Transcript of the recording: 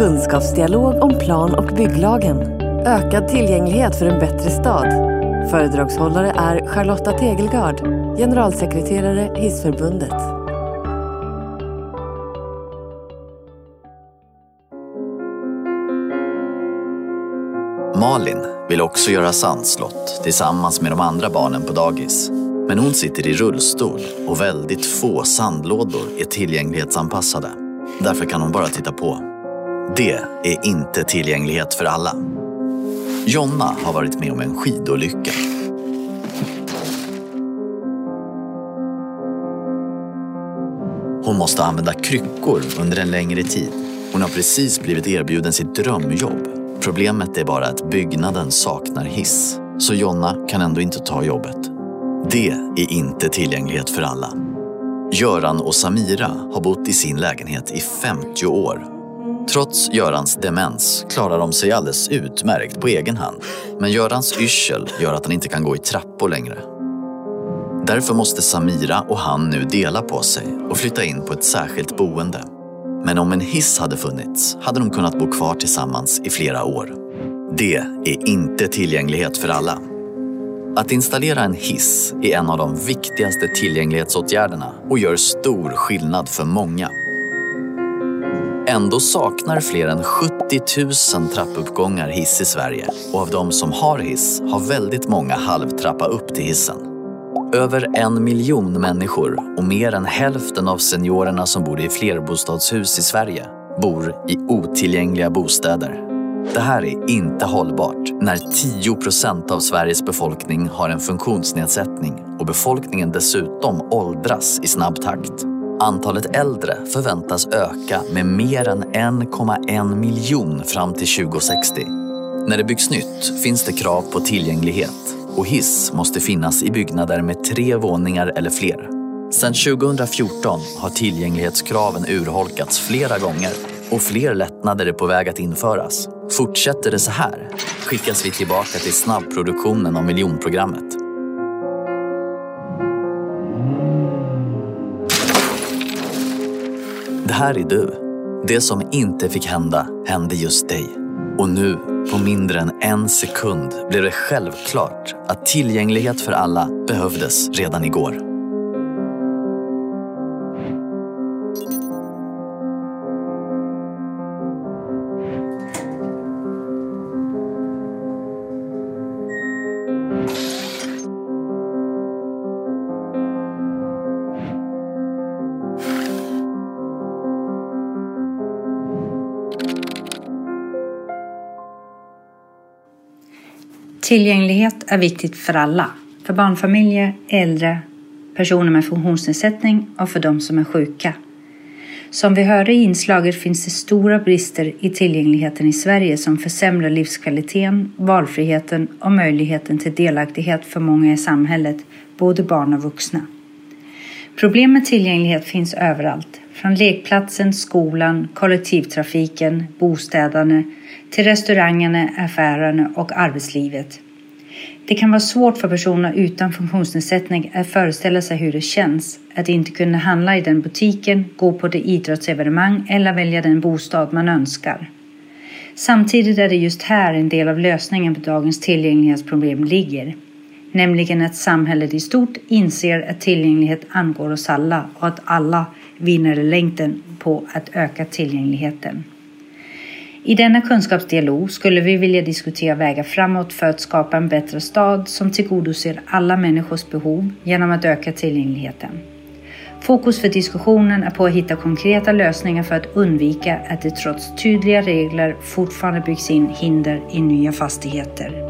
Kunskapsdialog om plan och bygglagen. Ökad tillgänglighet för en bättre stad. Föredragshållare är Charlotta Tegelgard, generalsekreterare Hissförbundet. Malin vill också göra sandslott tillsammans med de andra barnen på dagis. Men hon sitter i rullstol och väldigt få sandlådor är tillgänglighetsanpassade. Därför kan hon bara titta på. Det är inte tillgänglighet för alla. Jonna har varit med om en skidolycka. Hon måste använda kryckor under en längre tid. Hon har precis blivit erbjuden sitt drömjobb. Problemet är bara att byggnaden saknar hiss. Så Jonna kan ändå inte ta jobbet. Det är inte tillgänglighet för alla. Göran och Samira har bott i sin lägenhet i 50 år. Trots Görans demens klarar de sig alldeles utmärkt på egen hand. Men Görans yrsel gör att han inte kan gå i trappor längre. Därför måste Samira och han nu dela på sig och flytta in på ett särskilt boende. Men om en hiss hade funnits hade de kunnat bo kvar tillsammans i flera år. Det är inte tillgänglighet för alla. Att installera en hiss är en av de viktigaste tillgänglighetsåtgärderna och gör stor skillnad för många. Ändå saknar fler än 70 000 trappuppgångar hiss i Sverige och av de som har hiss har väldigt många halvtrappa upp till hissen. Över en miljon människor och mer än hälften av seniorerna som bor i flerbostadshus i Sverige bor i otillgängliga bostäder. Det här är inte hållbart när 10 procent av Sveriges befolkning har en funktionsnedsättning och befolkningen dessutom åldras i snabb takt. Antalet äldre förväntas öka med mer än 1,1 miljon fram till 2060. När det byggs nytt finns det krav på tillgänglighet och hiss måste finnas i byggnader med tre våningar eller fler. Sedan 2014 har tillgänglighetskraven urholkats flera gånger och fler lättnader är på väg att införas. Fortsätter det så här skickas vi tillbaka till snabbproduktionen av miljonprogrammet. Det här är du. Det som inte fick hända hände just dig. Och nu, på mindre än en sekund, blev det självklart att tillgänglighet för alla behövdes redan igår. Tillgänglighet är viktigt för alla. För barnfamiljer, äldre, personer med funktionsnedsättning och för de som är sjuka. Som vi hörde i inslaget finns det stora brister i tillgängligheten i Sverige som försämrar livskvaliteten, valfriheten och möjligheten till delaktighet för många i samhället, både barn och vuxna. Problem med tillgänglighet finns överallt, från lekplatsen, skolan, kollektivtrafiken, bostäderna till restaurangerna, affärerna och arbetslivet. Det kan vara svårt för personer utan funktionsnedsättning att föreställa sig hur det känns att inte kunna handla i den butiken, gå på det idrottsevenemang eller välja den bostad man önskar. Samtidigt är det just här en del av lösningen på dagens tillgänglighetsproblem ligger. Nämligen att samhället i stort inser att tillgänglighet angår oss alla och att alla vinner längten på att öka tillgängligheten. I denna kunskapsdialog skulle vi vilja diskutera vägar framåt för att skapa en bättre stad som tillgodoser alla människors behov genom att öka tillgängligheten. Fokus för diskussionen är på att hitta konkreta lösningar för att undvika att det trots tydliga regler fortfarande byggs in hinder i nya fastigheter.